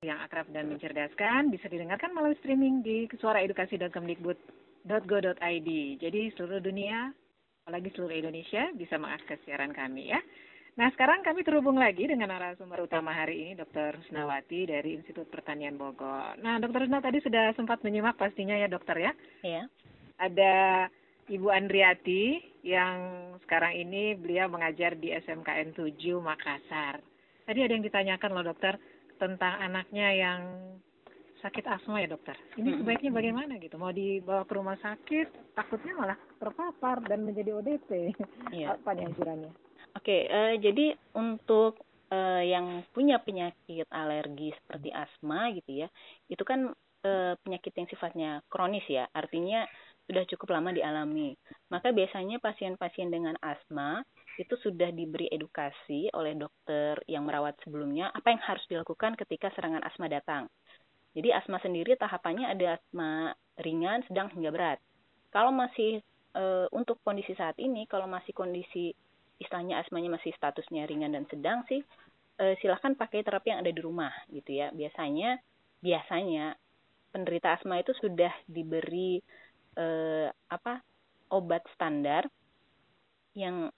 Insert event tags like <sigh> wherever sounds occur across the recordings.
yang akrab dan mencerdaskan bisa didengarkan melalui streaming di suaraedukasi.kemdikbud.go.id. Jadi seluruh dunia, apalagi seluruh Indonesia bisa mengakses siaran kami ya. Nah sekarang kami terhubung lagi dengan narasumber utama hari ini Dr. Husnawati dari Institut Pertanian Bogor. Nah Dr. Husna tadi sudah sempat menyimak pastinya ya dokter ya. Iya. Ada Ibu Andriati yang sekarang ini beliau mengajar di SMKN 7 Makassar. Tadi ada yang ditanyakan loh dokter, tentang anaknya yang sakit asma ya dokter. Ini sebaiknya bagaimana gitu? Mau dibawa ke rumah sakit, takutnya malah terpapar dan menjadi ODP. Iya. Apa nih anjurannya? Oke, uh, jadi untuk uh, yang punya penyakit alergi seperti asma gitu ya, itu kan uh, penyakit yang sifatnya kronis ya, artinya sudah cukup lama dialami. Maka biasanya pasien-pasien dengan asma itu sudah diberi edukasi oleh dokter yang merawat sebelumnya apa yang harus dilakukan ketika serangan asma datang. Jadi asma sendiri tahapannya ada asma ringan, sedang hingga berat. Kalau masih e, untuk kondisi saat ini, kalau masih kondisi istilahnya asmanya masih statusnya ringan dan sedang sih, e, silahkan pakai terapi yang ada di rumah gitu ya. Biasanya biasanya penderita asma itu sudah diberi e, apa obat standar yang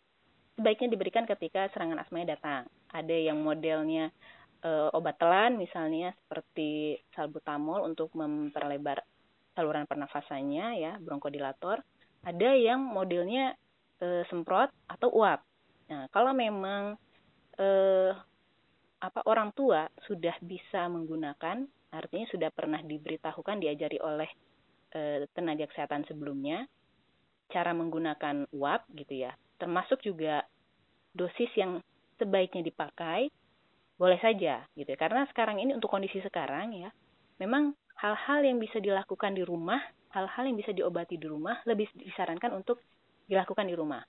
sebaiknya diberikan ketika serangan asmanya datang. Ada yang modelnya e, obat telan misalnya seperti salbutamol untuk memperlebar saluran pernafasannya ya, bronkodilator. Ada yang modelnya e, semprot atau uap. Nah, kalau memang e, apa orang tua sudah bisa menggunakan, artinya sudah pernah diberitahukan diajari oleh e, tenaga kesehatan sebelumnya cara menggunakan uap gitu ya termasuk juga dosis yang sebaiknya dipakai boleh saja gitu ya. Karena sekarang ini untuk kondisi sekarang ya, memang hal-hal yang bisa dilakukan di rumah, hal-hal yang bisa diobati di rumah lebih disarankan untuk dilakukan di rumah.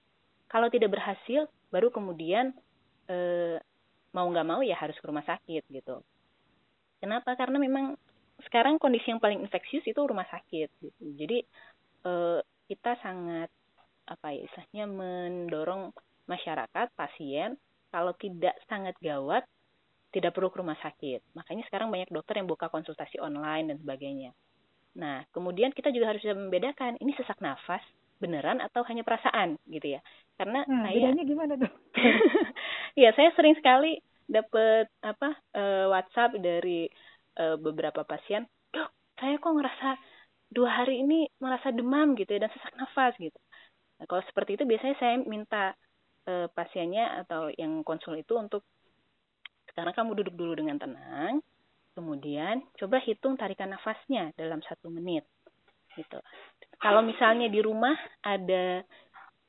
Kalau tidak berhasil, baru kemudian e, mau nggak mau ya harus ke rumah sakit gitu. Kenapa? Karena memang sekarang kondisi yang paling infeksius itu rumah sakit gitu. Jadi e, kita sangat apa ya istilahnya mendorong masyarakat pasien kalau tidak sangat gawat tidak perlu ke rumah sakit. Makanya sekarang banyak dokter yang buka konsultasi online dan sebagainya. Nah, kemudian kita juga harus bisa membedakan ini sesak nafas beneran atau hanya perasaan gitu ya. Karena hmm, saya bedanya gimana dok? <laughs> ya, saya sering sekali dapat apa uh, WhatsApp dari uh, beberapa pasien, "Dok, saya kok ngerasa dua hari ini merasa demam gitu ya dan sesak nafas gitu." Nah, kalau seperti itu biasanya saya minta e, pasiennya atau yang konsul itu untuk sekarang kamu duduk dulu dengan tenang, kemudian coba hitung tarikan nafasnya dalam satu menit. Gitu. Kalau misalnya di rumah ada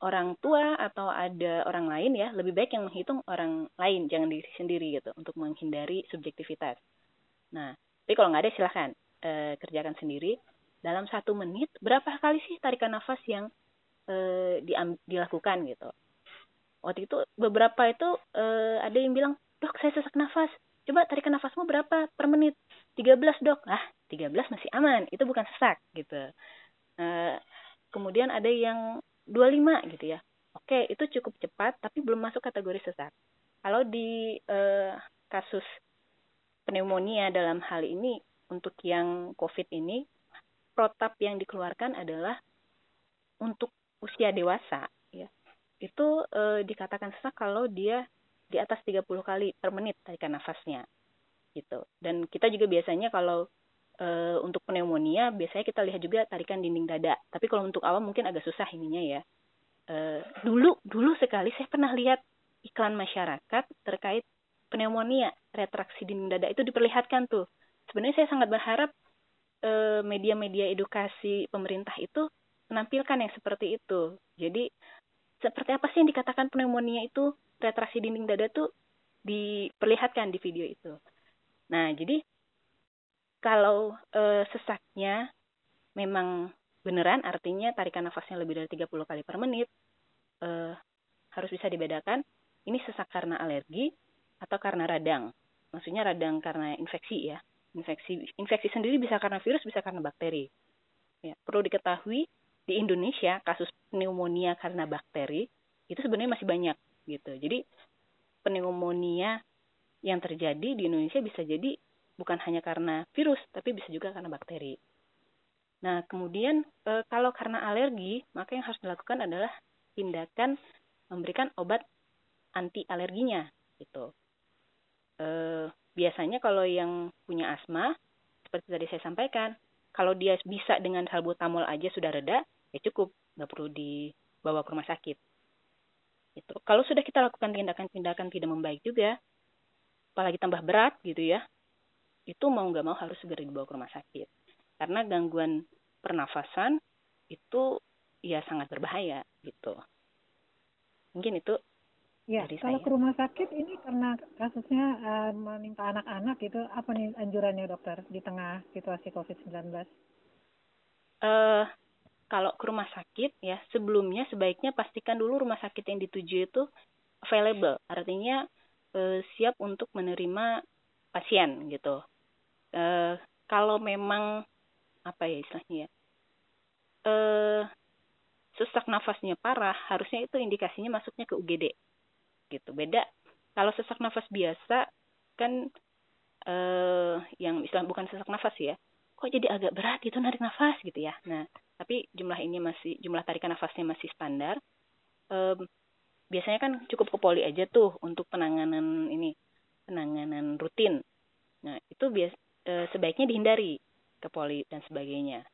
orang tua atau ada orang lain ya, lebih baik yang menghitung orang lain, jangan diri sendiri gitu, untuk menghindari subjektivitas. Nah, tapi kalau nggak ada silahkan e, kerjakan sendiri. Dalam satu menit, berapa kali sih tarikan nafas yang e, dilakukan gitu? Waktu itu beberapa itu e, ada yang bilang dok saya sesak nafas. Coba tarikan nafasmu berapa per menit? 13 dok. Ah 13 masih aman. Itu bukan sesak gitu. E, kemudian ada yang 25 gitu ya. Oke itu cukup cepat tapi belum masuk kategori sesak. Kalau di e, kasus pneumonia dalam hal ini untuk yang COVID ini protap yang dikeluarkan adalah untuk usia dewasa ya. Itu e, dikatakan sesak kalau dia di atas 30 kali per menit tarikan nafasnya gitu. Dan kita juga biasanya kalau e, untuk pneumonia biasanya kita lihat juga tarikan dinding dada. Tapi kalau untuk awam mungkin agak susah ininya ya. E, dulu dulu sekali saya pernah lihat iklan masyarakat terkait pneumonia retraksi dinding dada itu diperlihatkan tuh sebenarnya saya sangat berharap media-media edukasi pemerintah itu menampilkan yang seperti itu. Jadi seperti apa sih yang dikatakan pneumonia itu retraksi dinding dada tuh diperlihatkan di video itu. Nah, jadi kalau e, sesaknya memang beneran artinya tarikan nafasnya lebih dari 30 kali per menit e, harus bisa dibedakan ini sesak karena alergi atau karena radang. Maksudnya radang karena infeksi ya. Infeksi infeksi sendiri bisa karena virus, bisa karena bakteri. Ya, perlu diketahui di Indonesia kasus pneumonia karena bakteri itu sebenarnya masih banyak gitu. Jadi pneumonia yang terjadi di Indonesia bisa jadi bukan hanya karena virus, tapi bisa juga karena bakteri. Nah, kemudian e, kalau karena alergi, maka yang harus dilakukan adalah tindakan memberikan obat anti alerginya gitu. E, biasanya kalau yang punya asma, seperti tadi saya sampaikan, kalau dia bisa dengan salbutamol aja sudah reda, ya cukup, nggak perlu dibawa ke rumah sakit. Itu. Kalau sudah kita lakukan tindakan-tindakan tidak membaik juga, apalagi tambah berat gitu ya, itu mau nggak mau harus segera dibawa ke rumah sakit. Karena gangguan pernafasan itu ya sangat berbahaya gitu. Mungkin itu Ya, dari kalau saya. ke rumah sakit ini karena kasusnya uh, menimpa anak-anak itu apa nih anjurannya dokter di tengah situasi COVID-19? Uh, kalau ke rumah sakit ya sebelumnya sebaiknya pastikan dulu rumah sakit yang dituju itu available, artinya uh, siap untuk menerima pasien gitu. Uh, kalau memang apa ya istilahnya ya, uh, sesak nafasnya parah, harusnya itu indikasinya masuknya ke UGD gitu. Beda kalau sesak nafas biasa kan uh, yang istilah bukan sesak nafas ya, kok jadi agak berat gitu narik nafas gitu ya. Nah, tapi jumlah ini masih jumlah tarikan nafasnya masih standar. Um, biasanya kan cukup ke poli aja tuh untuk penanganan ini penanganan rutin. Nah, itu bias e, sebaiknya dihindari ke poli dan sebagainya.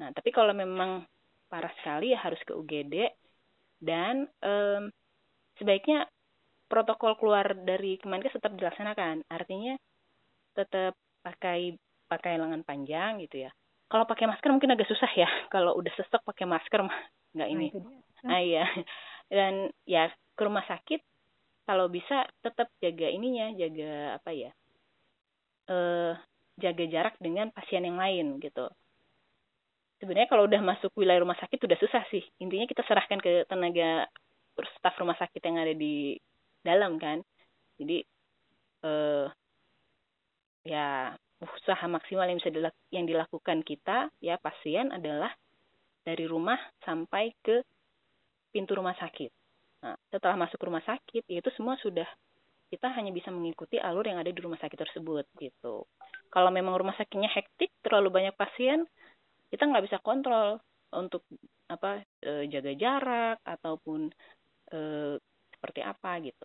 Nah, tapi kalau memang parah sekali ya harus ke UGD dan um, sebaiknya protokol keluar dari Kemenkes tetap dilaksanakan. Artinya tetap pakai pakai lengan panjang gitu ya. Kalau pakai masker mungkin agak susah ya. <laughs> Kalau udah sesek pakai masker mah nggak ini. Nah, iya. <laughs> Dan ya ke rumah sakit kalau bisa tetap jaga ininya, jaga apa ya? Eh jaga jarak dengan pasien yang lain gitu sebenarnya kalau udah masuk wilayah rumah sakit udah susah sih intinya kita serahkan ke tenaga staf rumah sakit yang ada di dalam kan jadi eh ya usaha maksimal yang bisa dilak yang dilakukan kita ya pasien adalah dari rumah sampai ke pintu rumah sakit. Nah, setelah masuk rumah sakit, itu semua sudah kita hanya bisa mengikuti alur yang ada di rumah sakit tersebut gitu. Kalau memang rumah sakitnya hektik, terlalu banyak pasien, kita nggak bisa kontrol untuk apa e, jaga jarak ataupun e, seperti apa gitu.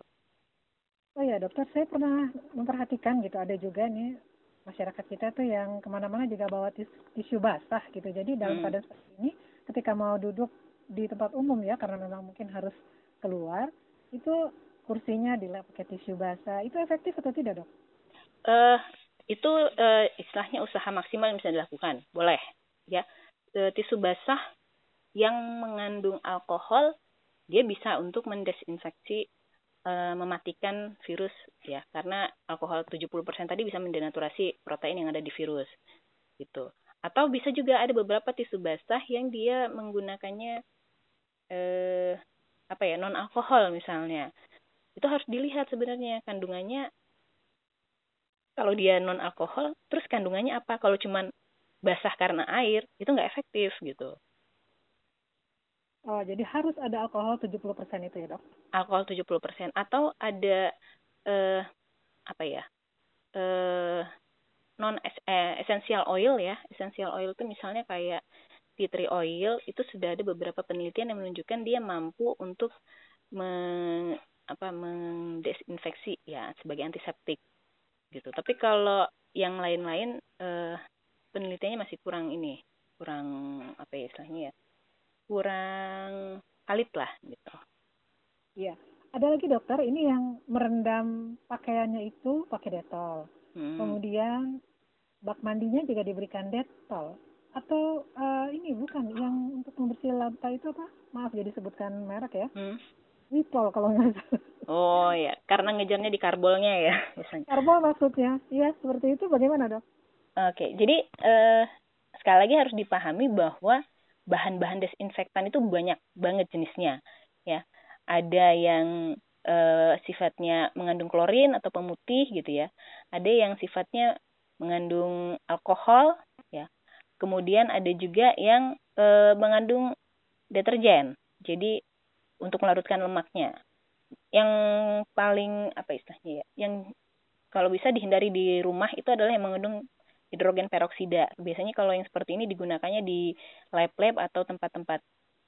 Oh ya dokter, saya pernah memperhatikan gitu ada juga nih masyarakat kita tuh yang ke mana-mana juga bawa tis tisu basah gitu. Jadi dalam hmm. keadaan seperti ini, ketika mau duduk di tempat umum ya karena memang mungkin harus keluar, itu kursinya dipakai tisu basah. Itu efektif atau tidak dok? Uh, itu uh, istilahnya usaha maksimal yang bisa dilakukan, boleh ya e, tisu basah yang mengandung alkohol dia bisa untuk mendesinfeksi e, mematikan virus ya. Karena alkohol 70% tadi bisa mendenaturasi protein yang ada di virus gitu. Atau bisa juga ada beberapa tisu basah yang dia menggunakannya eh apa ya non alkohol misalnya. Itu harus dilihat sebenarnya kandungannya kalau dia non alkohol terus kandungannya apa? Kalau cuman basah karena air itu nggak efektif gitu. Oh, jadi harus ada alkohol 70% itu ya, Dok? Alkohol 70% atau ada eh apa ya? eh non eh, essential oil ya. Essential oil itu misalnya kayak tea oil itu sudah ada beberapa penelitian yang menunjukkan dia mampu untuk meng, apa mendesinfeksi ya sebagai antiseptik gitu. Tapi kalau yang lain-lain eh penelitiannya masih kurang ini kurang apa ya istilahnya ya kurang valid lah gitu iya ada lagi dokter ini yang merendam pakaiannya itu pakai detol hmm. kemudian bak mandinya juga diberikan detol atau uh, ini bukan yang untuk membersih lantai itu apa maaf jadi sebutkan merek ya hmm. Wipol kalau nggak salah. Oh ya, karena ngejarnya di karbolnya ya biasanya. Karbol maksudnya, iya seperti itu. Bagaimana dok? Oke, jadi eh, sekali lagi harus dipahami bahwa bahan-bahan desinfektan itu banyak banget jenisnya, ya. Ada yang eh, sifatnya mengandung klorin atau pemutih gitu ya. Ada yang sifatnya mengandung alkohol, ya. Kemudian ada juga yang eh, mengandung deterjen. Jadi untuk melarutkan lemaknya. Yang paling apa istilahnya ya? Yang kalau bisa dihindari di rumah itu adalah yang mengandung hidrogen peroksida. Biasanya kalau yang seperti ini digunakannya di lab-lab atau tempat-tempat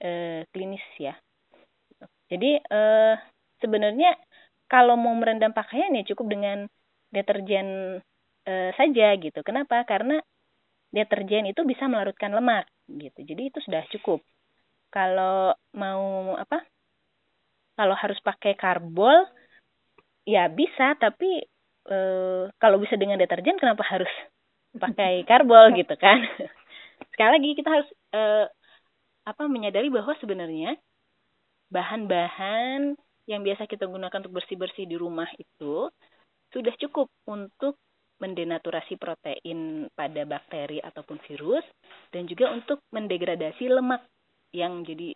e, klinis ya. Jadi e, sebenarnya kalau mau merendam pakaian ya cukup dengan deterjen e, saja gitu. Kenapa? Karena deterjen itu bisa melarutkan lemak gitu. Jadi itu sudah cukup. Kalau mau apa? Kalau harus pakai karbol ya bisa tapi e, kalau bisa dengan deterjen kenapa harus pakai karbol gitu kan sekali lagi kita harus e, apa menyadari bahwa sebenarnya bahan-bahan yang biasa kita gunakan untuk bersih-bersih di rumah itu sudah cukup untuk mendenaturasi protein pada bakteri ataupun virus dan juga untuk mendegradasi lemak yang jadi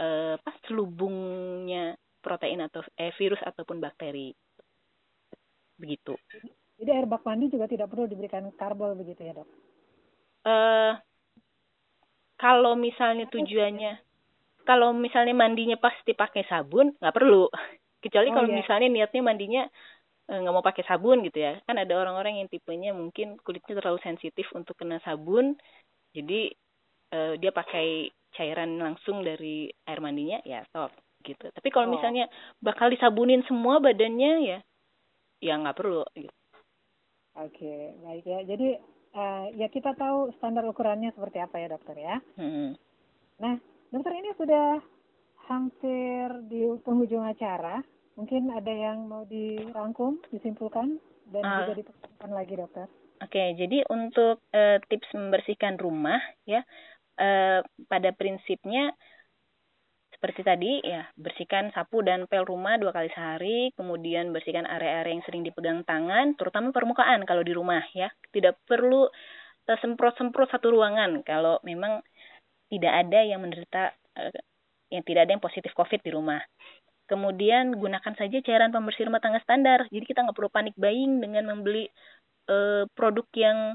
eh, pas selubungnya protein atau eh, virus ataupun bakteri. Begitu. Jadi air bak mandi juga tidak perlu diberikan karbol begitu ya dok? Uh, kalau misalnya tujuannya, kalau misalnya mandinya pasti pakai sabun, nggak perlu. Kecuali oh, kalau iya. misalnya niatnya mandinya eh, nggak mau pakai sabun gitu ya. Kan ada orang-orang yang tipenya mungkin kulitnya terlalu sensitif untuk kena sabun, jadi uh, dia pakai cairan langsung dari air mandinya, ya stop gitu. Tapi kalau oh. misalnya bakal disabunin semua badannya ya ya nggak perlu gitu. Oke, baik ya. Jadi uh, ya kita tahu standar ukurannya seperti apa ya dokter ya. Hmm. Nah, dokter ini sudah hampir di penghujung acara. Mungkin ada yang mau dirangkum, disimpulkan dan uh. juga diperhatikan lagi dokter. Oke, jadi untuk uh, tips membersihkan rumah ya, uh, pada prinsipnya seperti tadi ya bersihkan sapu dan pel rumah dua kali sehari kemudian bersihkan area-area yang sering dipegang tangan terutama permukaan kalau di rumah ya. Tidak perlu uh, semprot-semprot satu ruangan kalau memang tidak ada yang menderita uh, yang tidak ada yang positif covid di rumah. Kemudian gunakan saja cairan pembersih rumah tangga standar. Jadi kita nggak perlu panik buying dengan membeli uh, produk yang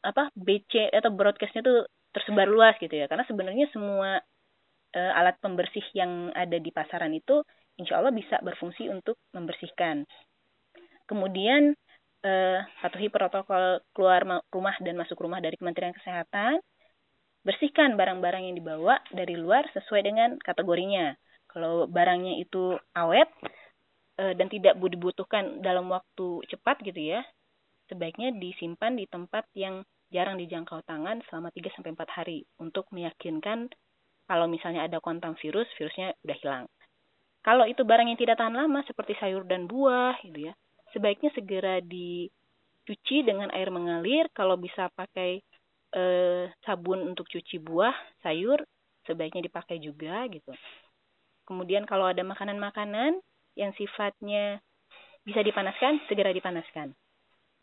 apa BC atau broadcastnya tuh tersebar luas gitu ya. Karena sebenarnya semua uh, alat pembersih yang ada di pasaran itu insya Allah bisa berfungsi untuk membersihkan. Kemudian uh, patuhi protokol keluar rumah dan masuk rumah dari Kementerian Kesehatan. Bersihkan barang-barang yang dibawa dari luar sesuai dengan kategorinya. Kalau barangnya itu awet uh, dan tidak dibutuhkan dalam waktu cepat gitu ya, sebaiknya disimpan di tempat yang jarang dijangkau tangan selama 3 sampai 4 hari untuk meyakinkan kalau misalnya ada kontak virus, virusnya udah hilang. Kalau itu barang yang tidak tahan lama seperti sayur dan buah gitu ya, sebaiknya segera dicuci dengan air mengalir. Kalau bisa pakai eh, sabun untuk cuci buah, sayur, sebaiknya dipakai juga gitu. Kemudian kalau ada makanan-makanan yang sifatnya bisa dipanaskan, segera dipanaskan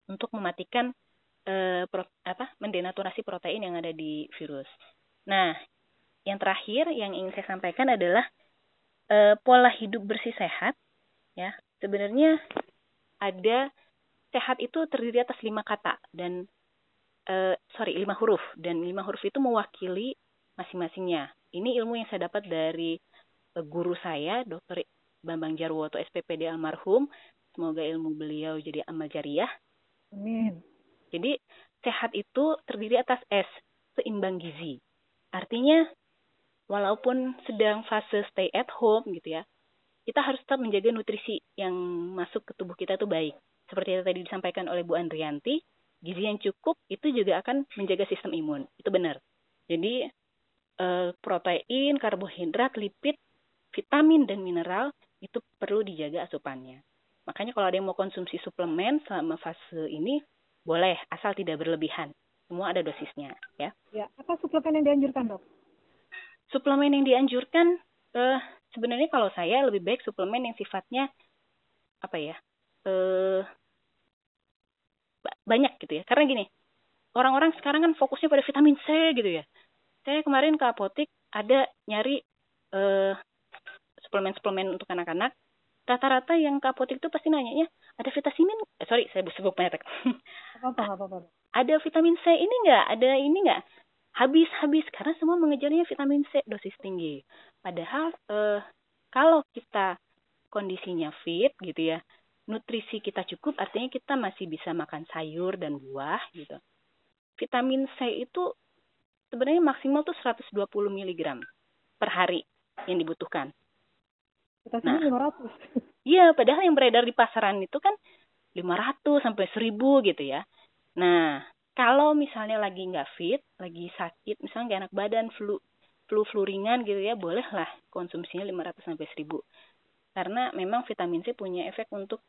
untuk mematikan eh, pro, apa mendenaturasi protein yang ada di virus. Nah, yang terakhir yang ingin saya sampaikan adalah e, pola hidup bersih sehat ya. Sebenarnya ada sehat itu terdiri atas lima kata dan e, sorry lima huruf. Dan lima huruf itu mewakili masing-masingnya. Ini ilmu yang saya dapat dari e, guru saya dokter Bambang Jarwoto SPPD almarhum. Semoga ilmu beliau jadi amal jariah. Amin. Jadi sehat itu terdiri atas S seimbang gizi. Artinya walaupun sedang fase stay at home gitu ya, kita harus tetap menjaga nutrisi yang masuk ke tubuh kita itu baik. Seperti yang tadi disampaikan oleh Bu Andrianti, gizi yang cukup itu juga akan menjaga sistem imun. Itu benar. Jadi eh, protein, karbohidrat, lipid, vitamin dan mineral itu perlu dijaga asupannya. Makanya kalau ada yang mau konsumsi suplemen selama fase ini boleh asal tidak berlebihan. Semua ada dosisnya ya. Ya, apa suplemen yang dianjurkan, Dok? Suplemen yang dianjurkan uh, sebenarnya kalau saya lebih baik suplemen yang sifatnya apa ya uh, banyak gitu ya. Karena gini orang-orang sekarang kan fokusnya pada vitamin C gitu ya. Saya kemarin ke apotek ada nyari uh, suplemen-suplemen untuk anak-anak. Rata-rata yang ke apotek itu pasti nanya ada vitamin eh, sorry saya sebut merek apa apa apa ada vitamin C ini enggak ada ini enggak habis-habis karena semua mengejarnya vitamin C dosis tinggi. Padahal eh, kalau kita kondisinya fit gitu ya, nutrisi kita cukup, artinya kita masih bisa makan sayur dan buah gitu. Vitamin C itu sebenarnya maksimal tuh 120 mg per hari yang dibutuhkan. Kita nah, 500. <laughs> Iya, padahal yang beredar di pasaran itu kan 500 sampai 1000 gitu ya. Nah, kalau misalnya lagi nggak fit, lagi sakit, misalnya nggak enak badan, flu, flu flu ringan gitu ya, bolehlah konsumsinya 500 sampai 1000. Karena memang vitamin C punya efek untuk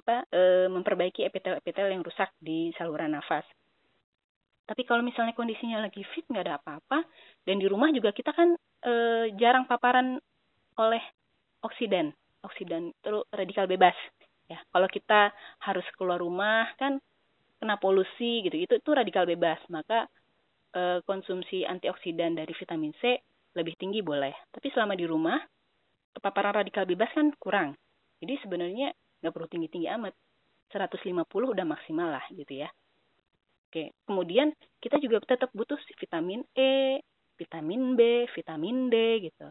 apa e, memperbaiki epitel-epitel yang rusak di saluran nafas. Tapi kalau misalnya kondisinya lagi fit nggak ada apa-apa dan di rumah juga kita kan e, jarang paparan oleh oksidan oksidan itu radikal bebas ya kalau kita harus keluar rumah kan kena polusi gitu itu itu radikal bebas. Maka e, konsumsi antioksidan dari vitamin C lebih tinggi boleh. Tapi selama di rumah paparan radikal bebas kan kurang. Jadi sebenarnya nggak perlu tinggi tinggi amat 150 udah maksimal lah gitu ya. Oke kemudian kita juga tetap butuh vitamin E vitamin B vitamin D gitu.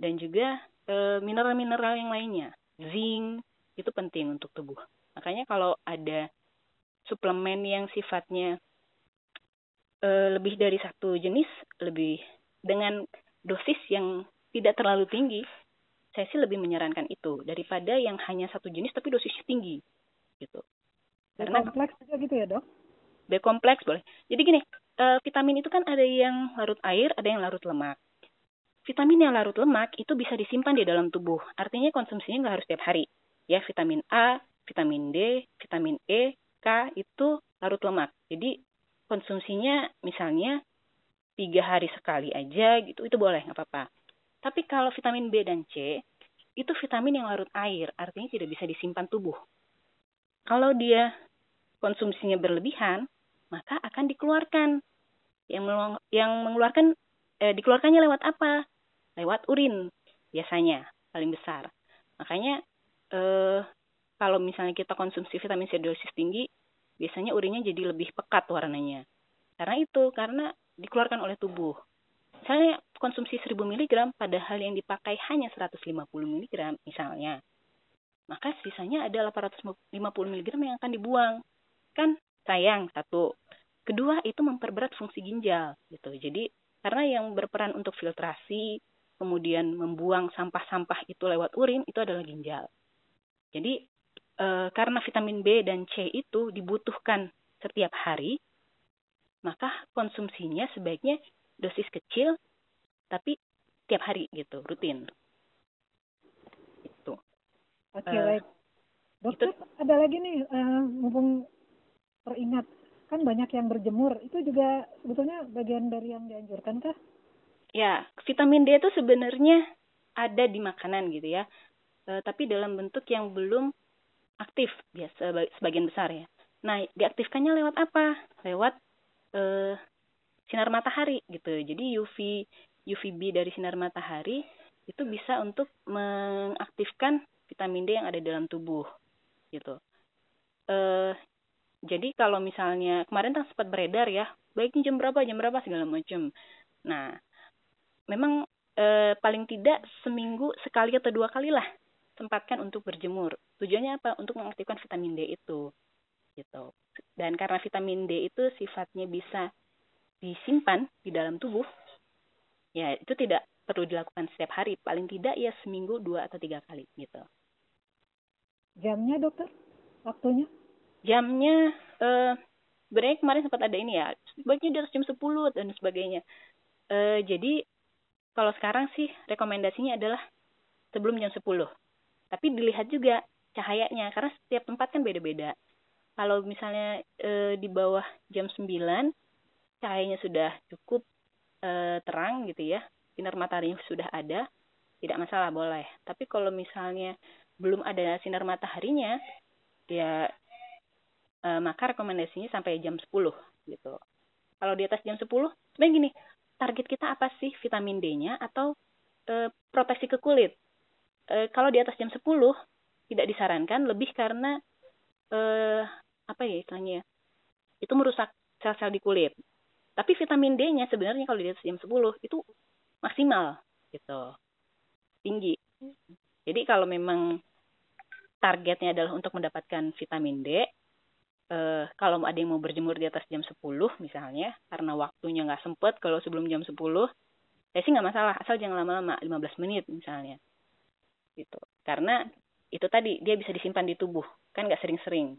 Dan juga Eh, mineral-mineral yang lainnya. Zinc itu penting untuk tubuh. Makanya kalau ada suplemen yang sifatnya e, lebih dari satu jenis, lebih dengan dosis yang tidak terlalu tinggi, saya sih lebih menyarankan itu daripada yang hanya satu jenis tapi dosisnya tinggi, gitu. Karena B kompleks juga gitu ya dok? B kompleks boleh. Jadi gini, e, vitamin itu kan ada yang larut air, ada yang larut lemak. Vitamin yang larut lemak itu bisa disimpan di dalam tubuh. Artinya konsumsinya nggak harus setiap hari. Ya, vitamin A, vitamin D, vitamin E, K itu larut lemak. Jadi konsumsinya misalnya tiga hari sekali aja gitu, itu boleh nggak apa-apa. Tapi kalau vitamin B dan C itu vitamin yang larut air, artinya tidak bisa disimpan tubuh. Kalau dia konsumsinya berlebihan, maka akan dikeluarkan. Yang yang mengeluarkan eh, dikeluarkannya lewat apa? lewat urin biasanya paling besar. Makanya eh, kalau misalnya kita konsumsi vitamin C dosis tinggi, biasanya urinnya jadi lebih pekat warnanya. Karena itu, karena dikeluarkan oleh tubuh. Misalnya konsumsi 1000 mg padahal yang dipakai hanya 150 mg misalnya. Maka sisanya ada 850 mg yang akan dibuang. Kan sayang satu. Kedua itu memperberat fungsi ginjal gitu. Jadi karena yang berperan untuk filtrasi, kemudian membuang sampah-sampah itu lewat urin itu adalah ginjal. Jadi e, karena vitamin B dan C itu dibutuhkan setiap hari, maka konsumsinya sebaiknya dosis kecil tapi tiap hari gitu, rutin. Itu. Oke, okay, uh, baik. Dokter, itu, ada lagi nih uh, mumpung teringat kan banyak yang berjemur, itu juga sebetulnya bagian dari yang dianjurkan kah? ya vitamin D itu sebenarnya ada di makanan gitu ya e, tapi dalam bentuk yang belum aktif biasa sebagian besar ya. Nah diaktifkannya lewat apa? Lewat e, sinar matahari gitu. Jadi UV UVB dari sinar matahari itu bisa untuk mengaktifkan vitamin D yang ada dalam tubuh gitu. E, jadi kalau misalnya kemarin kan sempat beredar ya baiknya jam berapa jam berapa segala macam nah memang e, paling tidak seminggu sekali atau dua kali lah sempatkan untuk berjemur. Tujuannya apa? Untuk mengaktifkan vitamin D itu. Gitu. Dan karena vitamin D itu sifatnya bisa disimpan di dalam tubuh, ya itu tidak perlu dilakukan setiap hari. Paling tidak ya seminggu dua atau tiga kali gitu. Jamnya dokter? Waktunya? Jamnya, eh, sebenarnya kemarin sempat ada ini ya, sebaiknya di atas jam 10 dan sebagainya. Eh, jadi kalau sekarang sih rekomendasinya adalah sebelum jam 10. Tapi dilihat juga cahayanya karena setiap tempat kan beda-beda. Kalau misalnya e, di bawah jam 9 cahayanya sudah cukup e, terang gitu ya, sinar matahari sudah ada, tidak masalah boleh. Tapi kalau misalnya belum ada sinar mataharinya, ya e, maka rekomendasinya sampai jam 10 gitu. Kalau di atas jam 10, sebenarnya gini, target kita apa sih vitamin D-nya atau e, proteksi ke kulit. E, kalau di atas jam 10 tidak disarankan lebih karena e, apa ya istilahnya ya, itu merusak sel-sel di kulit. Tapi vitamin D-nya sebenarnya kalau di atas jam 10 itu maksimal gitu. Tinggi. Jadi kalau memang targetnya adalah untuk mendapatkan vitamin D, eh, kalau ada yang mau berjemur di atas jam 10 misalnya, karena waktunya nggak sempet kalau sebelum jam 10, ya sih nggak masalah, asal jangan lama-lama, 15 menit misalnya. Gitu. Karena itu tadi, dia bisa disimpan di tubuh, kan nggak sering-sering.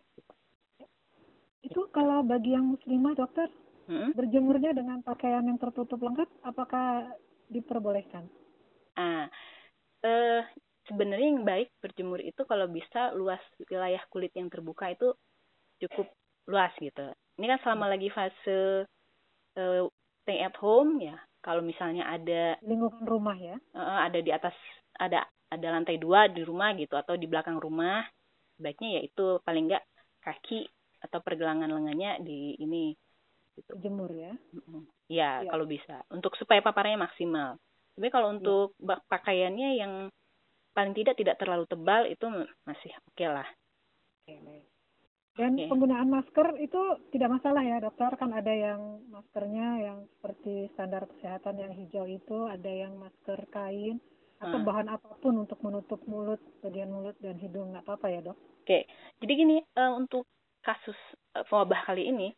Itu kalau bagi yang muslimah, dokter, hmm? berjemurnya dengan pakaian yang tertutup lengkap, apakah diperbolehkan? Ah, eh, sebenarnya yang baik berjemur itu kalau bisa luas wilayah kulit yang terbuka itu cukup luas gitu. Ini kan selama lagi fase uh, stay at home ya. Kalau misalnya ada lingkungan rumah ya, uh, ada di atas ada ada lantai dua di rumah gitu atau di belakang rumah, baiknya ya itu paling enggak kaki atau pergelangan lengannya di ini gitu. jemur ya. Ya, ya, kalau bisa. Untuk supaya paparannya maksimal. Tapi kalau iya. untuk ya. pakaiannya yang paling tidak tidak terlalu tebal itu masih oke okay lah. Oke, baik. Dan okay. penggunaan masker itu tidak masalah ya dokter, kan ada yang maskernya yang seperti standar kesehatan yang hijau itu, ada yang masker kain atau hmm. bahan apa pun untuk menutup mulut, bagian mulut dan hidung nggak apa-apa ya dok? Oke, okay. jadi gini uh, untuk kasus uh, wabah kali ini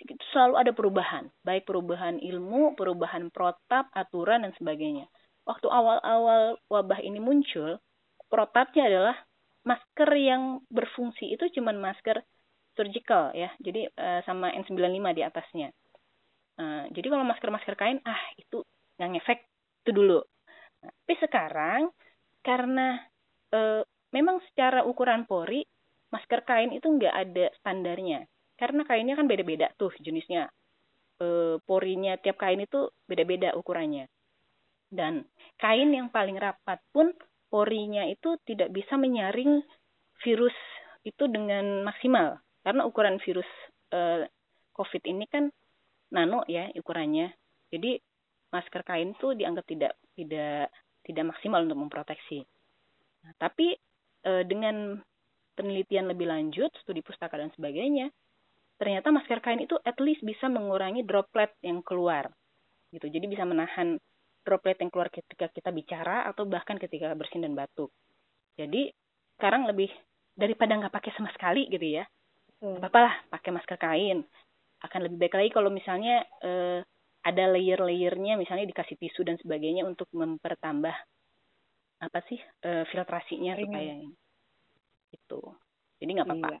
itu selalu ada perubahan, baik perubahan ilmu, perubahan protap, aturan dan sebagainya. Waktu awal-awal wabah ini muncul, protapnya adalah masker yang berfungsi itu cuman masker surgical ya. Jadi uh, sama N95 di atasnya. Uh, jadi kalau masker-masker kain ah itu nggak ngefek itu dulu. Tapi sekarang karena uh, memang secara ukuran pori masker kain itu nggak ada standarnya. Karena kainnya kan beda-beda tuh jenisnya. E, porinya tiap kain itu beda-beda ukurannya. Dan kain yang paling rapat pun porinya itu tidak bisa menyaring virus itu dengan maksimal karena ukuran virus eh, COVID ini kan nano ya ukurannya. Jadi masker kain tuh dianggap tidak tidak tidak maksimal untuk memproteksi. Nah, tapi eh, dengan penelitian lebih lanjut, studi pustaka dan sebagainya, ternyata masker kain itu at least bisa mengurangi droplet yang keluar. Gitu. Jadi bisa menahan droplet yang keluar ketika kita bicara atau bahkan ketika bersin dan batuk. Jadi sekarang lebih daripada nggak pakai sama sekali gitu ya, hmm. apa lah pakai masker kain. Akan lebih baik lagi kalau misalnya eh, ada layer-layernya, misalnya dikasih tisu dan sebagainya untuk mempertambah apa sih eh, filtrasinya Ringan. supaya ini. Itu. Jadi nggak apa-apa. Iya.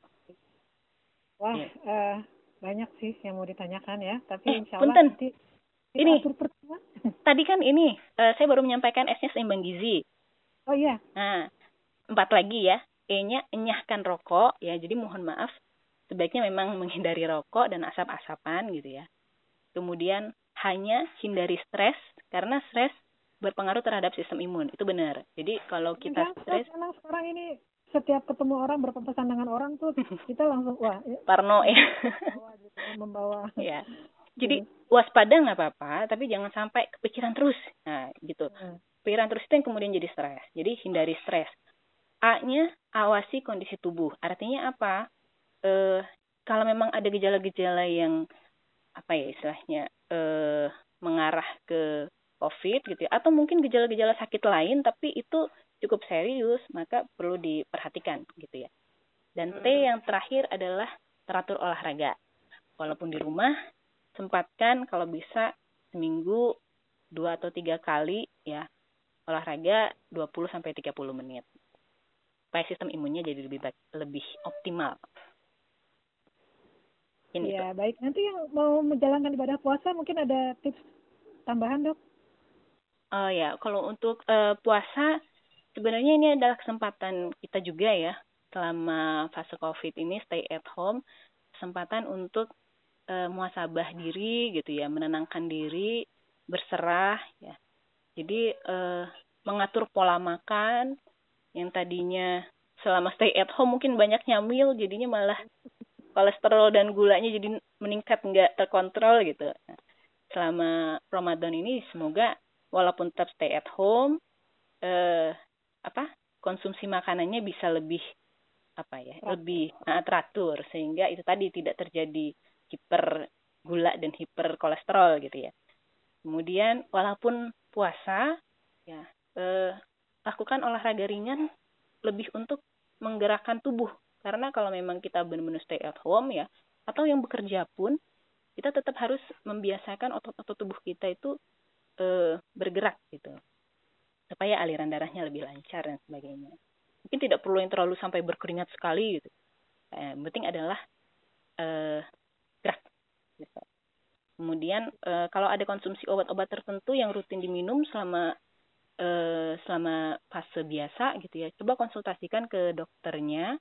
Wah. Iya. uh, banyak sih yang mau ditanyakan ya, tapi eh, insya Allah nanti ini <laughs> tadi kan ini uh, saya baru menyampaikan S-nya seimbang gizi. Oh iya. Nah, empat lagi ya. E-nya enyahkan rokok ya. Jadi mohon maaf sebaiknya memang menghindari rokok dan asap-asapan gitu ya. Kemudian hanya hindari stres karena stres berpengaruh terhadap sistem imun. Itu benar. Jadi kalau kita stres memang sekarang ini setiap ketemu orang berpapasan dengan orang tuh <laughs> kita langsung wah parno ya. membawa, gitu, membawa. Ya jadi waspada nggak apa-apa tapi jangan sampai kepikiran terus. Nah gitu. Hmm. pikiran terus itu yang kemudian jadi stres. Jadi hindari stres. A-nya awasi kondisi tubuh. Artinya apa? Eh kalau memang ada gejala-gejala yang apa ya istilahnya eh mengarah ke COVID gitu ya, atau mungkin gejala-gejala sakit lain tapi itu cukup serius maka perlu diperhatikan gitu ya. Dan T hmm. yang terakhir adalah teratur olahraga. Walaupun di rumah sempatkan kalau bisa seminggu dua atau tiga kali ya olahraga 20 sampai 30 menit. Supaya sistem imunnya jadi lebih baik, lebih optimal. Ini ya, itu. baik. Nanti yang mau menjalankan ibadah puasa mungkin ada tips tambahan, Dok? Oh ya, kalau untuk uh, puasa sebenarnya ini adalah kesempatan kita juga ya selama fase Covid ini stay at home, kesempatan untuk e, muasabah diri gitu ya, menenangkan diri, berserah ya. Jadi e, mengatur pola makan yang tadinya selama stay at home mungkin banyak nyamil jadinya malah kolesterol dan gulanya jadi meningkat nggak terkontrol gitu. Nah, selama Ramadan ini semoga walaupun tetap stay at home eh apa konsumsi makanannya bisa lebih apa ya lebih uh, teratur sehingga itu tadi tidak terjadi hiper gula dan hiper kolesterol gitu ya. Kemudian walaupun puasa ya eh, lakukan olahraga ringan lebih untuk menggerakkan tubuh karena kalau memang kita benar-benar stay at home ya atau yang bekerja pun kita tetap harus membiasakan otot-otot tubuh kita itu e, bergerak gitu. Supaya aliran darahnya lebih lancar dan sebagainya. Mungkin tidak perlu yang terlalu sampai berkeringat sekali gitu. Eh, yang penting adalah e, gerak gitu. Kemudian e, kalau ada konsumsi obat-obat tertentu yang rutin diminum selama e, selama fase biasa gitu ya coba konsultasikan ke dokternya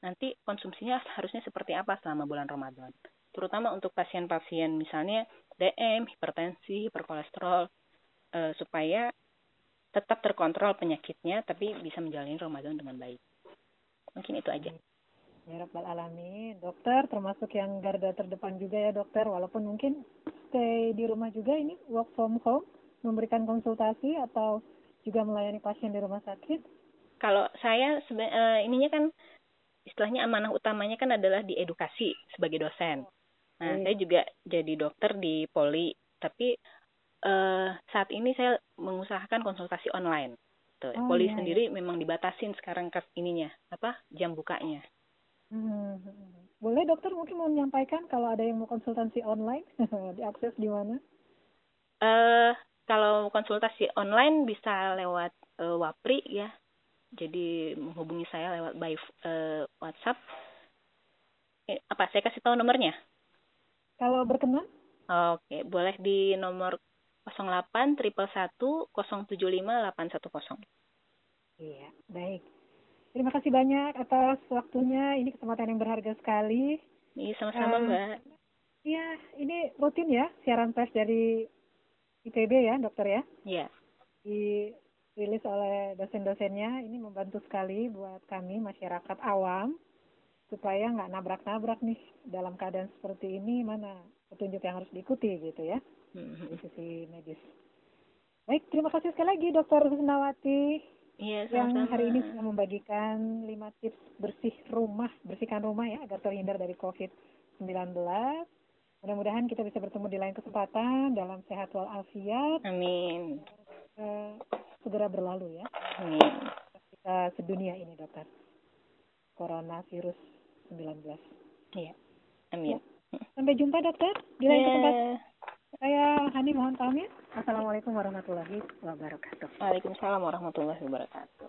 nanti konsumsinya harusnya seperti apa selama bulan Ramadan. Terutama untuk pasien-pasien misalnya DM, hipertensi, hiperkolesterol, e, supaya tetap terkontrol penyakitnya tapi bisa menjalani Ramadan dengan baik. Mungkin itu aja. Ya Rabbal Alamin. Dokter termasuk yang garda terdepan juga ya dokter. Walaupun mungkin stay di rumah juga ini work from home. Memberikan konsultasi atau juga melayani pasien di rumah sakit. Kalau saya uh, ininya kan istilahnya amanah utamanya kan adalah di edukasi sebagai dosen. Nah, hmm. saya juga jadi dokter di Poli, tapi uh, saat ini saya mengusahakan konsultasi online. Tuh, oh, Poli iya, sendiri iya. memang dibatasin sekarang kas ininya, apa jam bukanya. Hmm. Boleh dokter mungkin mau menyampaikan kalau ada yang mau konsultasi online, <laughs> diakses di mana? Eh, uh, kalau konsultasi online bisa lewat uh, Wapri ya, jadi menghubungi saya lewat by uh, WhatsApp. Eh, apa saya kasih tahu nomornya? Kalau berkenan? Oke, boleh di nomor 08 triple 1 075 810. Iya, baik. Terima kasih banyak atas waktunya. Ini kesempatan yang berharga sekali. Iya, sama-sama, uh, Mbak. Iya, ini rutin ya siaran pers dari IPB ya, dokter ya? Iya. Di rilis oleh dosen-dosennya ini membantu sekali buat kami masyarakat awam supaya nggak nabrak-nabrak nih dalam keadaan seperti ini mana petunjuk yang harus diikuti gitu ya mm-hmm. di sisi medis. Baik, terima kasih sekali lagi Dokter Husnawati iya, yang hari ini sudah membagikan lima tips bersih rumah, bersihkan rumah ya agar terhindar dari COVID-19. Mudah-mudahan kita bisa bertemu di lain kesempatan dalam sehat walafiat. Amin. Uh, segera berlalu ya. Amin. Kita sedunia ini dokter. Corona virus 19. Iya. Amin. Ya. Sampai jumpa dokter di lain yeah. kesempatan. Saya Hani mohon pamit. Assalamualaikum warahmatullahi wabarakatuh. Waalaikumsalam warahmatullahi wabarakatuh.